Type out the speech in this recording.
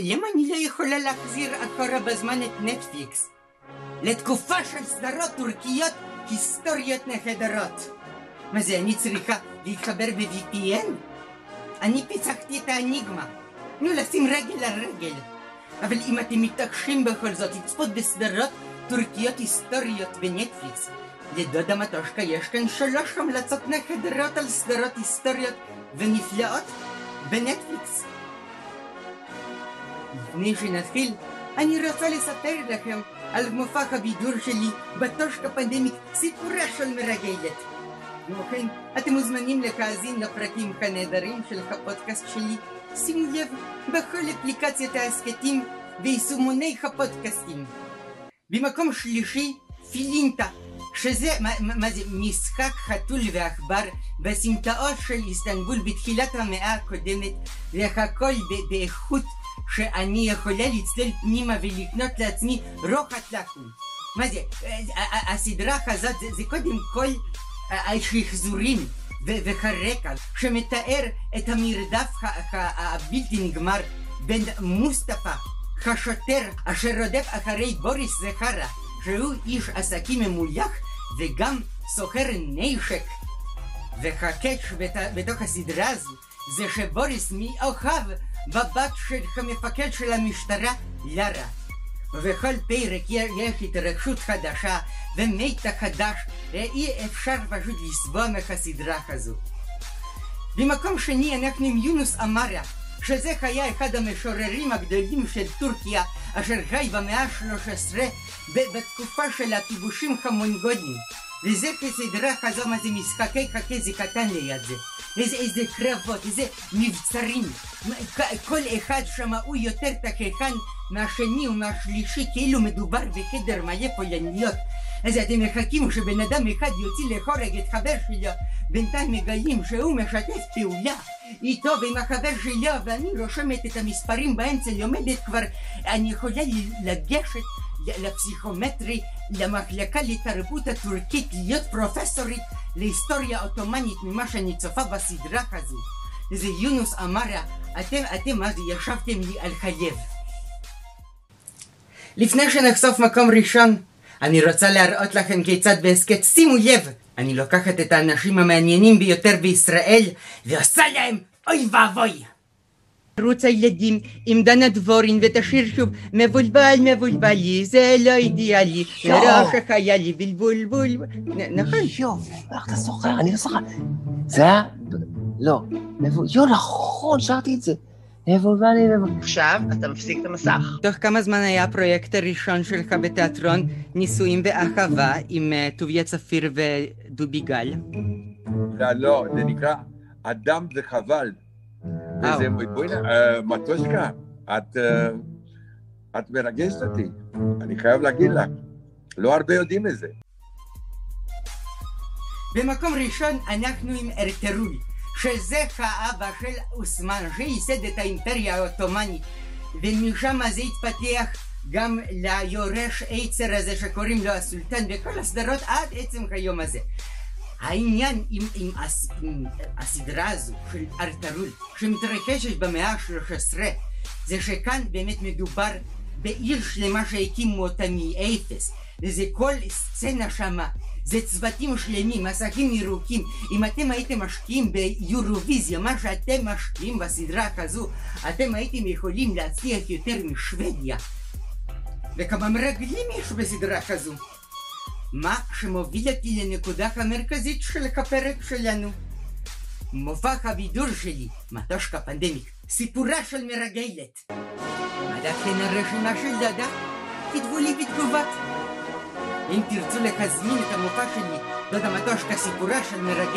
למה אני לא יכולה להחזיר אחורה בזמן את נטפליקס? לתקופה של סדרות טורקיות היסטוריות נהדרות. מה זה, אני צריכה להתחבר ב-VPN? אני פיצחתי את האניגמה. נו, לשים רגל על רגל. אבל אם אתם מתעקשים בכל זאת לצפות בסדרות טורקיות היסטוריות בנטפליקס, לדודה מטושקה יש כאן שלוש המלצות נהדרות על סדרות היסטוריות ונפלאות בנטפליקס. לפני שנתחיל, אני רוצה לספר לכם על מופע הבידור שלי בטושקה פנדמיק סיפורה של מרגלת. כמו כן, אתם מוזמנים להאזין לפרקים הנהדרים של הפודקאסט שלי. שימו לב, בכל אפליקציית ההסכתים ויישומוני הפודקאסטים. במקום שלישי, פילינטה, שזה, מה, מה זה, משחק חתול ועכבר בסמטאות של איסטנבול בתחילת המאה הקודמת, והכל באיכות שאני יכולה לצלול פנימה ולקנות לעצמי רוחת לקום. מה זה, הסדרה הזאת זה, זה קודם כל השחזורים והרקע שמתאר את המרדף הבלתי נגמר בין מוסטפא, השוטר אשר רודף אחרי בוריס זכרה, שהוא איש עסקים ממויח וגם סוחר נשק. והקאץ' בתוך הסדרה הזו זה שבוריס מאוהב בבת של המפקד של המשטרה, לארה. ובכל פרק יש התרגשות חדשה ומתח חדש, אי אפשר פשוט לסבוע מהסדרה הזו. במקום שני אנחנו עם יונוס אמרה, שזה היה אחד המשוררים הגדולים של טורקיה, אשר חי במאה ה-13 בתקופה של הכיבושים המונגולים. וזה כסדרה כזו, מה זה משחקי חכה זה קטן ליד זה. איזה, איזה קרבות, איזה מבצרים. כל אחד שם הוא יותר תככן מהשני ומהשלישי, כאילו מדובר בחדר מלא פולניות. אז אתם מחכים שבן אדם אחד יוציא להורג את חבר שלו, בינתיים מגלים שהוא משתף פעולה איתו ועם החבר שלו, ואני רושמת את המספרים באמצע, לומדת כבר, אני יכולה לגשת לפסיכומטרי, למחלקה לתרבות הטורקית, להיות פרופסורית להיסטוריה עות'מאנית ממה שאני צופה בסדרה הזו. זה יונוס אמרה, אתם, אתם אז ישבתם לי על חייב. לפני שנחשוף מקום ראשון, אני רוצה להראות לכם כיצד בהסכת, שימו לב, אני לוקחת את האנשים המעניינים ביותר בישראל ועושה להם אוי ואבוי. ערוץ הילדים עם דנה דבורין ואת השיר שוב מבולבל מבולבלי זה לא אידיאלי רעש היה לי בלבול בול נכון יואו, איך אתה זוכר? אני לא זוכר. זה היה... לא. יואו, נכון, שרתי את זה. מבולבלי מבולבלי. עכשיו אתה מפסיק את המסך. תוך כמה זמן היה הפרויקט הראשון שלך בתיאטרון נישואים ואהבה עם טוביה צפיר ודובי גל? לא, זה נקרא אדם זה חבל. וזה, בואי נ... מטושקה, את, את מרגשת אותי, אני חייב להגיד לך. לא הרבה יודעים את זה. במקום ראשון אנחנו עם ארטרול, שזה האבא של אוסמן, שייסד את האימפריה העות'מאנית, ומשם זה התפתח גם ליורש עצר הזה שקוראים לו הסולטן, וכל הסדרות עד עצם היום הזה. העניין עם, עם, הס, עם הסדרה הזו של ארטרול שמתרחשת במאה ה-13 זה שכאן באמת מדובר בעיר שלמה שהקימו אותה מאפס וזה כל סצנה שמה זה צוותים שלמים, מסכים ירוקים. אם אתם הייתם משקיעים ביורוויזיה מה שאתם משקיעים בסדרה כזו אתם הייתם יכולים להצליח יותר משוודיה. וכמה מרגלים יש בסדרה כזו מה שמוביל אותי לנקודה המרכזית של הפרק שלנו. מופע הבידור שלי, מטושקה פנדמיק, סיפורה של מרגלת. מדעתכן הרשימה של דדה? כתבו לי בתגובות. אם תרצו להזמין את המופע שלי, דודה מטושקה סיפורה של מרגלת